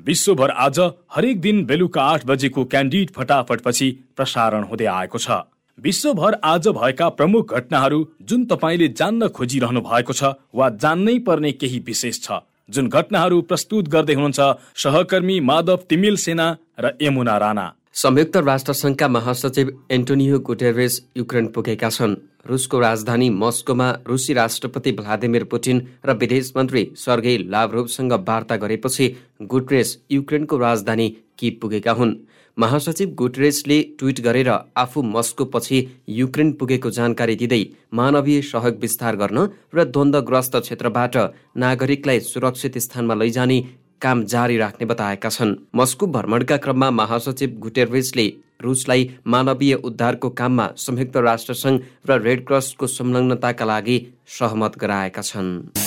विश्वभर आज हरेक दिन बेलुका आठ बजेको क्यान्डिड फटाफटपछि प्रसारण हुँदै आएको छ। विश्वभर आज भएका प्रमुख घटनाहरू जुन तपाईँले जान्न खोजिरहनु भएको छ वा जान्नै पर्ने केही विशेष छ। जुन घटनाहरू प्रस्तुत गर्दै हुनुहुन्छ सहकर्मी माधव तिमिल सेना र यमुना राणा। संयुक्त राष्ट्रसङ्घका महासचिव एन्टोनियो गुटेरेस युक्रेन पुगेका छन्। रुसको राजधानी मस्कोमा रुसी राष्ट्रपति भ्लादिमिर पुटिन र विदेश मन्त्री सर्गेई लाभरोभसँग वार्ता गरेपछि गुटरेस युक्रेनको राजधानी कि पुगेका हुन्। महासचिव गुटरेसले ट्विट गरेर आफू मस्को पछि युक्रेन पुगेको जानकारी दिँदै मानवीय सहयोग विस्तार गर्न र द्वन्द्वग्रस्त क्षेत्रबाट नागरिकलाई सुरक्षित स्थानमा लैजाने काम जारी राख्ने बताएका छन्। मस्को भ्रमणका क्रममा महासचिव गुटेरवेसले रुसलाई मानवीय उद्धारको काममा संयुक्त राष्ट्रसङ्घ र रेड क्रसको संलग्नताका लागि सहमत गराएका छन्।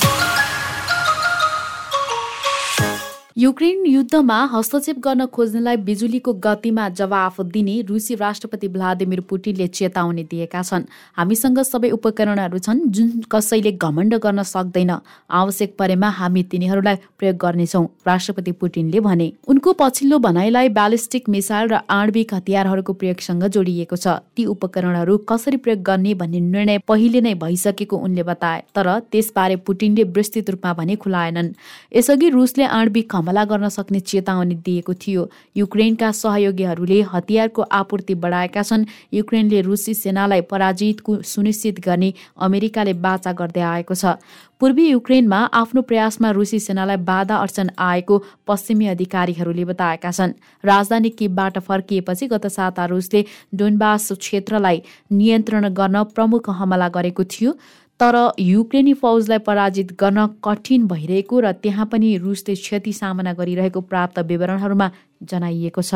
युक्रेन युद्धमा हस्तक्षेप गर्न खोज्नेलाई बिजुलीको गतिमा जवाफ दिने रुसी राष्ट्रपति भ्लादिमिर पुटिनले चेतावनी दिएका छन्। हामीसँग सबै उपकरणहरू छन् जुन कसैले घमण्ड गर्न सक्दैन। आवश्यक परेमा हामी तिनीहरूलाई प्रयोग गर्नेछौँ राष्ट्रपति पुटिनले भने। उनको पछिल्लो भनाइलाई ब्यालिस्टिक मिसाइल र आणविक हतियारहरूको प्रयोगसँग जोडिएको छ। ती उपकरणहरू कसरी प्रयोग गर्ने भन्ने निर्णय पहिले नै भइसकेको उनले बताए तर त्यसबारे पुटिनले विस्तृत रूपमा भने खुलाएनन्। यसअघि रुसले आणविक हमला गर्न सक्ने चेतावनी दिएको थियो। युक्रेनका सहयोगीहरूले हतियारको आपूर्ति बढाएका छन्। युक्रेनले रुसी सेनालाई पराजितको सुनिश्चित गर्ने अमेरिकाले बाचा गर्दै आएको छ। पूर्वी युक्रेनमा आफ्नो प्रयासमा रुसी सेनालाई बाधा अर्चन आएको पश्चिमी अधिकारीहरूले बताएका छन्। राजधानी किबबाट फर्किएपछि गत साता रुसले डोनबास क्षेत्रलाई नियन्त्रण गर्न प्रमुख हमला गरेको थियो। तर युक्रेनी फौजलाई पराजित गर्न कठिन भइरहेको र त्यहाँ पनि रुसले क्षति सामना गरिरहेको प्राप्त विवरणहरूमा जनाइएको छ।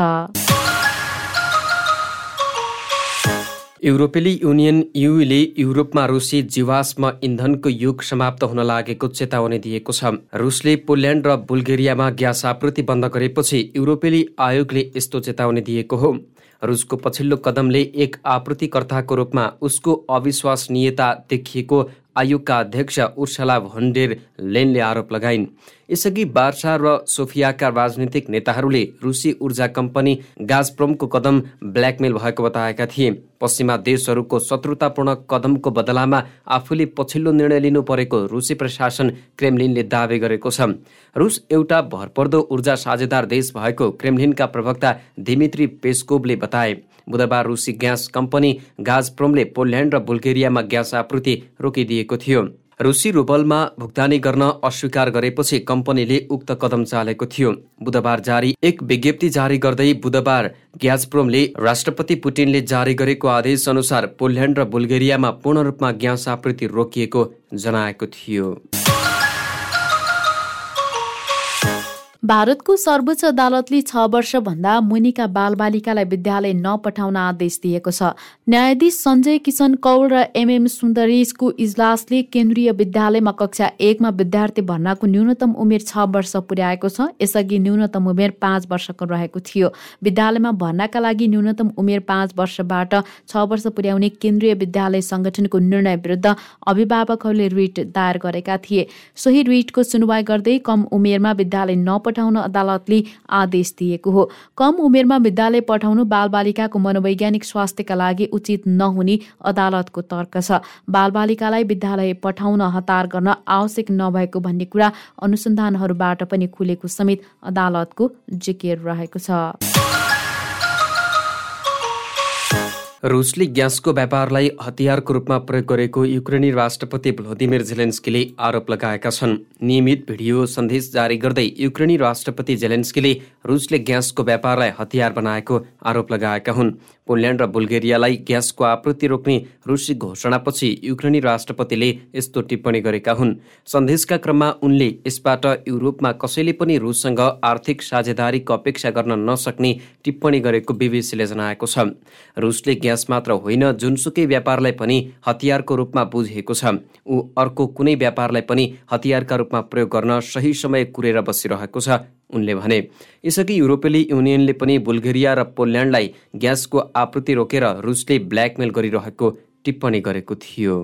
युरोपेली युनियन युले युरोपमा रुसी जीवाश्म इन्धनको युग समाप्त हुन लागेको चेतावनी दिएको छ। रुसले पोल्यान्ड र बुल्गेरियामा ग्यास आपूर्ति बन्द गरेपछि युरोपेली आयोगले यस्तो चेतावनी दिएको हो। रुसको पछिल्लो कदमले एक आपूर्तिकर्ताको रूपमा उसको अविश्वसनीयता देखिएको आयोगका अध्यक्ष उर्सला भन्डेर लेनले आरोप लगाइन्। यसअघि बार्सा र सोफियाका राजनीतिक नेताहरूले रुसी ऊर्जा कम्पनी गाजप्रोमको कदम ब्ल्याकमेल भएको बताएका थिए। पश्चिमा देशहरूको शत्रुतापूर्ण कदमको बदलामा आफूले पछिल्लो निर्णय लिनु परेको रुसी प्रशासन क्रेमलिनले दावी गरेको छ। रुस एउटा भरपर्दो ऊर्जा साझेदार देश भएको क्रेमलिनका प्रवक्ता दिमित्री पेस्कोभले बताए बुधबार रुसी ग्यास कम्पनी गाजप्रोमले पोल्यान्ड र बुल्गेरियामा ग्यास आपूर्ति रोकिदिएको थियो। रुसी रुबलमा भुक्तानी गर्न अस्वीकार गरेपछि कम्पनीले उक्त कदम चालेको थियो। बुधबार जारी एक विज्ञप्ति जारी गर्दै बुधबार ग्याजप्रोमले राष्ट्रपति पुटिनले जारी गरेको आदेश अनुसार पोल्यान्ड र बुल्गेरियामा पूर्ण रूपमा ग्यास आपूर्ति रोकिएको जनाएको थियो। भारतको सर्वोच्च अदालतले छ वर्षभन्दा मुनिका बालबालिकालाई विद्यालय नपठाउन आदेश दिएको छ। न्यायाधीश सञ्जय किशन कौल र एमएम सुन्दरेशको इजलासले केन्द्रीय विद्यालयमा कक्षा एकमा विद्यार्थी भर्नाको न्यूनतम उमेर छ वर्ष पुर्याएको छ। यसअघि न्यूनतम उमेर पाँच वर्षको रहेको थियो। विद्यालयमा भर्नाका लागि न्यूनतम उमेर पाँच वर्षबाट छ वर्ष पुर्याउने केन्द्रीय विद्यालय संगठनको निर्णय विरुद्ध अभिभावकहरूले रिट दायर गरेका थिए। सोही रिटको सुनवाई गर्दै कम उमेरमा विद्यालय नप पठाउन अदालतले आदेश दिएको हो। कम उमेरमा विद्यालय पठाउनु बालबालिकाको मनोवैज्ञानिक स्वास्थ्यका लागि उचित नहुने अदालतको तर्क छ। बालबालिकालाई विद्यालय पठाउन हतार गर्न आवश्यक नभएको भन्ने कुरा अनुसन्धानहरूबाट पनि खुलेको समेत अदालतको जिकिर रहेको छ। रुसले ग्यासको व्यापारलाई हतियारको रूपमा प्रयोग गरेको युक्रेनी राष्ट्रपति भ्लोदिमिर जेलेन्स्कीले आरोप लगाएका छन्। नियमित भिडियो सन्देश जारी गर्दै युक्रेनी राष्ट्रपति जेलेन्स्कीले रुसले ग्यासको व्यापारलाई हतियार बनाएको आरोप लगाएका हुन्। पोल्यान्ड र बुल्गेरियालाई ग्यासको आपूर्ति रोक्ने रुसी घोषणापछि युक्रेनी राष्ट्रपतिले यस्तो टिप्पणी गरेका हुन्। सन्देशका क्रममा उनले यसबाट युरोपमा कसैले पनि रुससँग आर्थिक साझेदारीको अपेक्षा गर्न नसक्ने टिप्पणी गरेको बिबिसीले जनाएको छ। रुसले ग्यास मात्र होइन जुनसुकै व्यापारलाई पनि हतियारको रूपमा बुझेको छ। ऊ अर्को कुनै व्यापारलाई पनि हतियारका रूपमा प्रयोग गर्न सही समय कुरेर बसिरहेको छ उनले भने। यसअघि युरोपेली युनियनले पनि बुल्गेरिया र पोल्यान्डलाई ग्यासको आपूर्ति रोकेर रुसले ब्ल्याकमेल गरिरहेको टिप्पणी गरेको थियो।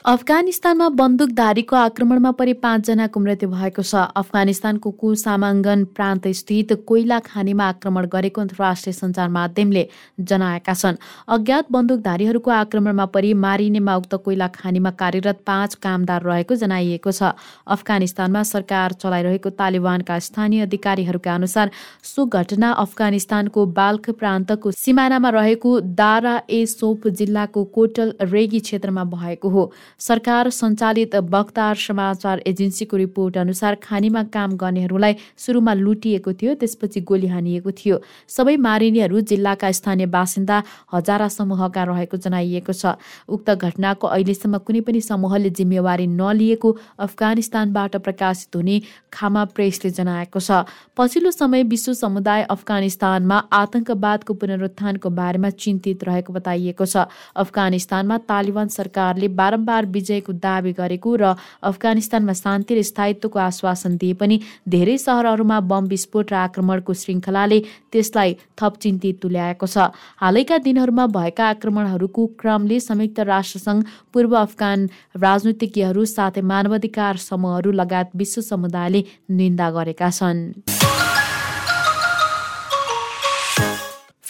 अफगानिस्तानमा बन्दुकधारीको आक्रमणमा परि पाँचजनाको मृत्यु भएको छ। अफगानिस्तानको कुसामाङ्गन प्रान्त स्थित कोइला खानीमा आक्रमण गरेको अन्तर्राष्ट्रिय सञ्चार माध्यमले जनाएका छन्। अज्ञात बन्दुकधारीहरूको आक्रमणमा परि मारिनेमा उक्त कोइला खानीमा कार्यरत पाँच कामदार रहेको जनाइएको छ। अफगानिस्तानमा सरकार चलाइरहेको तालिबानका स्थानीय अधिकारीहरूका अनुसार सो घटना अफगानिस्तानको बाल्ख प्रान्तको सिमानामा रहेको दारा ए सोप जिल्लाको कोटल रेगी क्षेत्रमा भएको हो। सरकार सञ्चालित बक्तार समाचार एजेन्सीको रिपोर्ट अनुसार खानीमा काम गर्नेहरूलाई सुरुमा लुटिएको थियो त्यसपछि गोली हानिएको थियो। सबै मारिनेहरू जिल्लाका स्थानीय बासिन्दा हजारा समूहका रहेको जनाइएको छ। उक्त घटनाको अहिलेसम्म कुनै पनि समूहले जिम्मेवारी नलिएको अफगानिस्तानबाट प्रकाशित हुने खामा प्रेसले जनाएको छ। पछिल्लो समय विश्व समुदाय अफगानिस्तानमा आतंकवादको पुनरुत्थानको बारेमा चिन्तित रहेको बताइएको छ। अफगानिस्तानमा तालिबान सरकारले बारम्बार विजयको दावी गरेको र अफगानिस्तानमा शान्ति र स्थायित्वको आश्वासन दिए पनि धेरै सहरहरूमा बम विस्फोट र आक्रमणको श्रृङ्खलाले त्यसलाई थप चिन्तित तुल्याएको छ। हालैका दिनहरूमा भएका आक्रमणहरूको क्रमले संयुक्त राष्ट्रसङ्घ पूर्व अफगान राजनीतिज्ञहरू साथै मानवाधिकार समूहहरू लगायत विश्व समुदायले निन्दा गरेका छन्।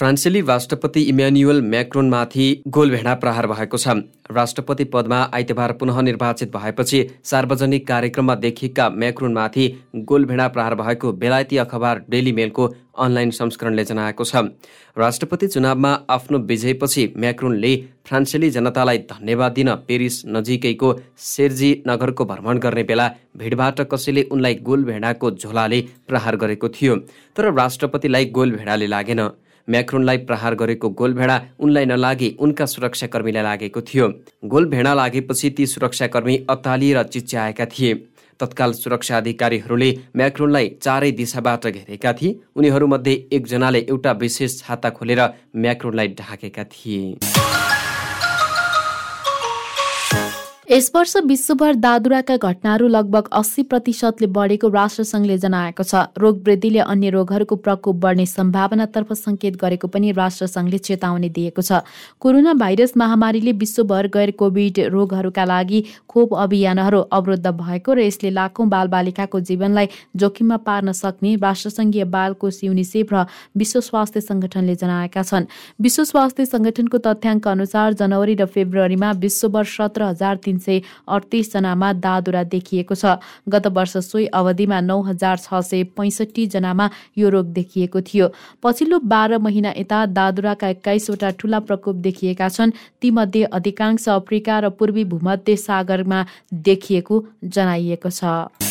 फ्रान्सेली राष्ट्रपति इम्यानुएल म्याक्रोनमाथि गोलभेडा प्रहार भएको छ। राष्ट्रपति पदमा आइतबार पुनः निर्वाचित भएपछि सार्वजनिक कार्यक्रममा देखिएका म्याक्रोनमाथि गोलभेडा प्रहार भएको बेलायती अखबार डेली मेलको अनलाइन संस्करणले जनाएको छ। राष्ट्रपति चुनावमा आफ्नो विजयपछि म्याक्रोनले फ्रान्सेली जनतालाई धन्यवाद दिन पेरिस नजिकैको सेर्जी नगरको भ्रमण गर्ने बेला भिडबाट कसैले उनलाई गोलभेडाको झोलाले प्रहार गरेको थियो। तर राष्ट्रपतिलाई गोलभेडाले लागेन। म्याक्रोनलाई प्रहार गरेको गोलभेडा उनलाई नलागे उनका सुरक्षाकर्मीलाई लागेको थियो। गोलभेडा लागेपछि ती सुरक्षाकर्मी अत्तालिएर चिच्याएका थिए। तत्काल सुरक्षा अधिकारीहरूले म्याक्रोनलाई चारै दिशाबाट घेरेका थिए। उनीहरूमध्ये एकजनाले एउटा विशेष छाता खोलेर म्याक्रोनलाई ढाकेका थिए। यस वर्ष विश्वभर दादुराका घटनाहरू लगभग अस्सी प्रतिशतले बढेको राष्ट्रसङ्घले जनाएको छ। रोग वृद्धिले अन्य रोगहरूको प्रकोप बढ्ने सम्भावनातर्फ सङ्केत गरेको पनि राष्ट्रसङ्घले चेतावनी दिएको छ। कोरोना भाइरस महामारीले विश्वभर गैर कोभिड रोगहरूका लागि खोप अभियानहरू अवरुद्ध भएको र यसले लाखौँ बालबालिकाको जीवनलाई जोखिममा पार्न सक्ने राष्ट्रसङ्घीय बाल कोष युनिसेफ र विश्व स्वास्थ्य सङ्गठनले जनाएका छन्। विश्व स्वास्थ्य सङ्गठनको तथ्याङ्क अनुसार जनवरी र फेब्रुअरीमा विश्वभर सत्र हजार तिन सय अडतिसजनामा दादुरा देखिएको छ। गत वर्ष सोही अवधिमा नौ हजार छ सय पैँसठी जनामा यो रोग देखिएको थियो। पछिल्लो बाह्र महिना यता दादुराका एक्काइसवटा ठूला प्रकोप देखिएका छन्। तीमध्ये अधिकांश अफ्रिका र पूर्वी भूमध्य सागरमा देखिएको जनाइएको छ।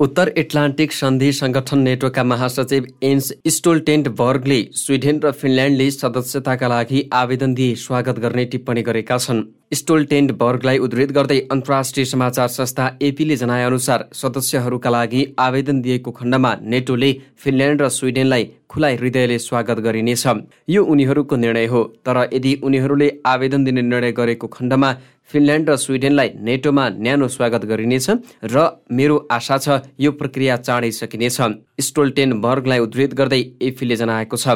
उत्तर एटलान्टिक सन्धि संगठन नेटोका महासचिव एन्स स्टोलटेन्ट बर्गले स्विडेन र फिनल्यान्डले सदस्यताका लागि आवेदन दिए स्वागत गर्ने टिप्पणी गरेका छन्। स्टोलटेन्ट बर्गलाई उद्धृत गर्दै अन्तर्राष्ट्रिय समाचार संस्था एपीले जनाएअनुसार सदस्यहरूका लागि आवेदन दिएको खण्डमा नेटोले फिनल्यान्ड र स्विडेनलाई खुला हृदयले स्वागत गरिनेछ। यो उनीहरूको निर्णय हो तर यदि उनीहरूले आवेदन दिने निर्णय गरेको खण्डमा फिनल्यान्ड र स्विडेनलाई नेटोमा न्यानो स्वागत गरिनेछ र मेरो आशा छ यो प्रक्रिया चाँडै सकिनेछ। स्टोल्टेन बर्गलाई उद्धृत गर्दै एफीले जनाएको छ।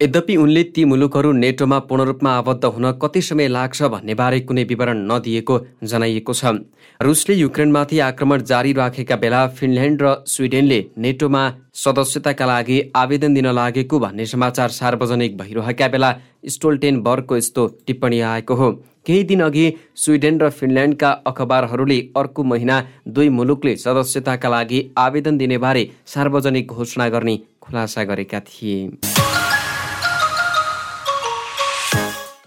यद्यपि उनले ती मुलुकहरू नेटोमा पूर्णरूपमा आबद्ध हुन कति समय लाग्छ भन्ने बारे कुनै विवरण नदिएको जनाइएको छ। रुसले युक्रेनमाथि आक्रमण जारी राखेका बेला फिनल्यान्ड र स्विडेनले नेटोमा सदस्यताका लागि आवेदन दिन लागेको भन्ने समाचार सार्वजनिक भइरहेका बेला स्टोल्टेनबर्गको यस्तो टिप्पणी आएको हो। केही दिन अघि स्विडेन र फिनल्यान्डका अखबारहरूले अर्को महिना दुई मुलुकले सदस्यताका लागि आवेदन दिनेबारे सार्वजनिक घोषणा गर्ने खुलासा गरेका थिए।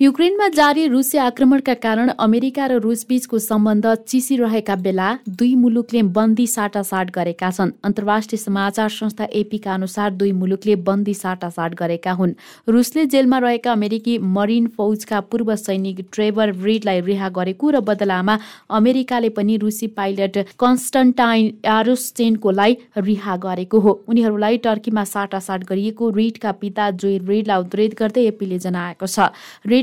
युक्रेनमा जारी रुसी आक्रमणका कारण अमेरिका र रुस बीचको सम्बन्ध चिसिरहेका बेला दुई मुलुकले बन्दी साटासाट गरेका छन्। अन्तर्राष्ट्रिय समाचार संस्था एपीका अनुसार दुई मुलुकले बन्दी साटासाट गरेका हुन्। रुसले जेलमा रहेका अमेरिकी मरिन फौजका पूर्व सैनिक ट्रेभर रिडलाई रिहा गरेको र बदलामा अमेरिकाले पनि रुसी पाइलट कन्स्टन्टाइन एरोस्टेनकोलाई रिहा गरेको हो। उनीहरूलाई टर्कीमा साटासाट गरिएको रिडका पिता जोइ रिडलाई उद्धित गर्दै एपीले जनाएको छ।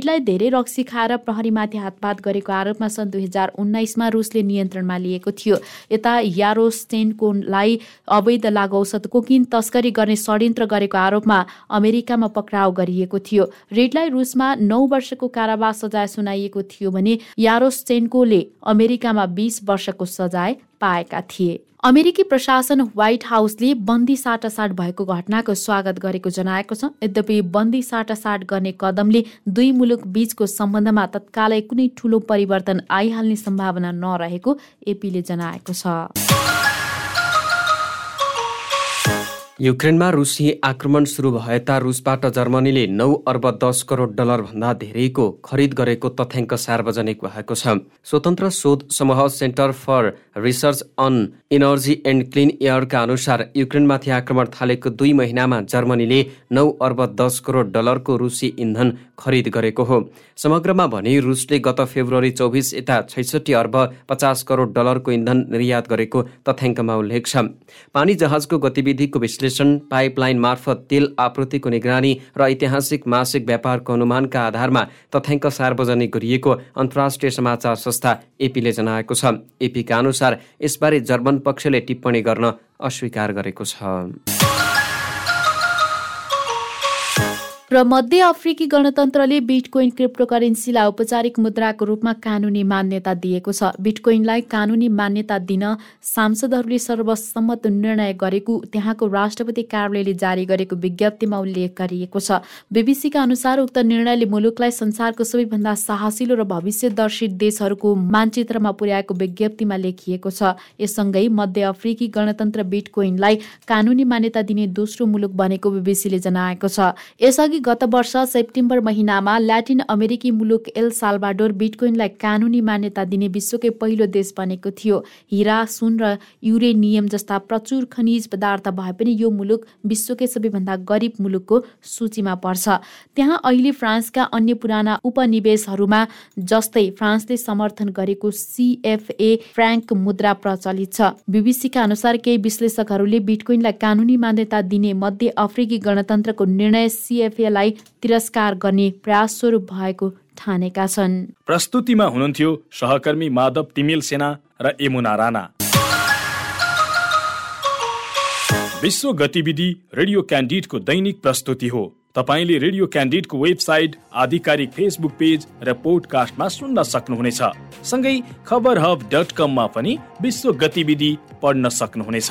उसलाई धेरै रक्सी खाएर प्रहरीमाथि हातपात गरेको आरोपमा सन् दुई हजार उन्नाइसमा रुसले नियन्त्रणमा लिएको थियो। यता यारोस्टेन्कोलाई अवैध लागु औषध कोकिन तस्करी गर्ने षड्यन्त्र गरेको आरोपमा अमेरिकामा पक्राउ गरिएको थियो। रेडलाई रुसमा नौ वर्षको कारावास सजाय सुनाइएको थियो भने यारोस्टेन्कोले अमेरिकामा बिस वर्षको सजाय पाएका थिए। अमेरिकी प्रशासन व्हाइट हाउसले बन्दी साटासाट भएको घटनाको स्वागत गरेको जनाएको छ। यद्यपि बन्दी साटासाट गर्ने कदमले दुई मुलुक बीचको सम्बन्धमा तत्कालै कुनै ठूलो परिवर्तन आइहाल्ने सम्भावना नरहेको एपीले जनाएको छ। युक्रेनमा रुसी आक्रमण सुरु भएता रुसबाट जर्मनीले नौ अर्ब दस करोड डलर भन्दा धेरैको खरिद गरेको तथ्याङ्क सार्वजनिक भएको छ। स्वतन्त्र शोध समूह Centre for Research on Energy and Clean एयरका अनुसार युक्रेनमाथि आक्रमण थालेको दुई महिनामा जर्मनीले नौ अर्ब दस करोड डलरको रुसी इन्धन खरिद गरेको हो। समग्रमा भने रुसले गत फेब्रुअरी चौबिस यता छैसठी अर्ब पचास करोड डलरको इन्धन निर्यात गरेको तथ्याङ्कमा उल्लेख छ। पानी जहाजको गतिविधिको विश्लेषण पाइपलाइन मार्फत तेल आपूर्तिको निगरानी र ऐतिहासिक मासिक व्यापारको अनुमानका आधारमा तथ्याङ्क सार्वजनिक गरिएको अन्तर्राष्ट्रिय समाचार संस्था एपीले जनाएको छ। एपीका अनुसार यसबारे जर्मन पक्षले टिप्पणी गर्न अस्वीकार गरेको छ। र मध्य अफ्रिकी गणतन्त्रले बिटकोइन क्रिप्टोकरेन्सीलाई औपचारिक मुद्राको रूपमा कानुनी मान्यता दिएको छ। बिटकोइनलाई कानुनी मान्यता दिन सांसदहरूले सर्वसम्मत निर्णय गरेको त्यहाँको राष्ट्रपति कार्यालयले जारी गरेको विज्ञप्तिमा उल्लेख गरिएको छ। बिबिसीका अनुसार उक्त निर्णयले मुलुकलाई संसारको सबैभन्दा साहसिलो र भविष्यदर्शी देशहरूको मानचित्रमा पुर्याएको विज्ञप्तिमा लेखिएको छ। यससँगै मध्य अफ्रिकी गणतन्त्र बिटकोइनलाई कानुनी मान्यता दिने दोस्रो मुलुक बनेको बिबिसीले जनाएको छ। यसअघि गत वर्ष सेप्टेम्बर महिनामा ल्याटिन अमेरिकी मुलुक एल साल्भाडोर बिटकोइनलाई कानुनी मान्यता दिने विश्वकै पहिलो देश बनेको थियो। हिरा सुन र युरेनियम जस्ता प्रचुर खनिज पदार्थ भए पनि यो मुलुक विश्वकै सबैभन्दा गरिब मुलुकको सूचीमा पर्छ। त्यहाँ अहिले फ्रान्सका अन्य पुराना उपनिवेशहरूमा जस्तै फ्रान्सले समर्थन गरेको सिएफए फ्राङ्क मुद्रा प्रचलित छ। बिबिसीका अनुसार केही विश्लेषकहरूले बिटकोइनलाई कानुनी मान्यता दिने मध्य अफ्रिकी गणतन्त्रको निर्णय सिएफए कार्यलाई तिरस्कार गर्ने प्रयास स्वरूप भएको ठानेका छन्। प्रस्तुतिमा हुनुहुन्थ्यो सहकर्मी माधव तिमिल सेना र यमुना राणा। विश्व गतिविधि रेडियो क्यान्डिडको दैनिक प्रस्तुति हो। तपाईँले रेडियो क्यान्डिडको वेबसाइट आधिकारिक फेसबुक पेज र पोडकास्टमा सुन्न सक्नुहुनेछ। सँगै खबर हब डट कममा पनि विश्व गतिविधि पढ्न सक्नुहुनेछ।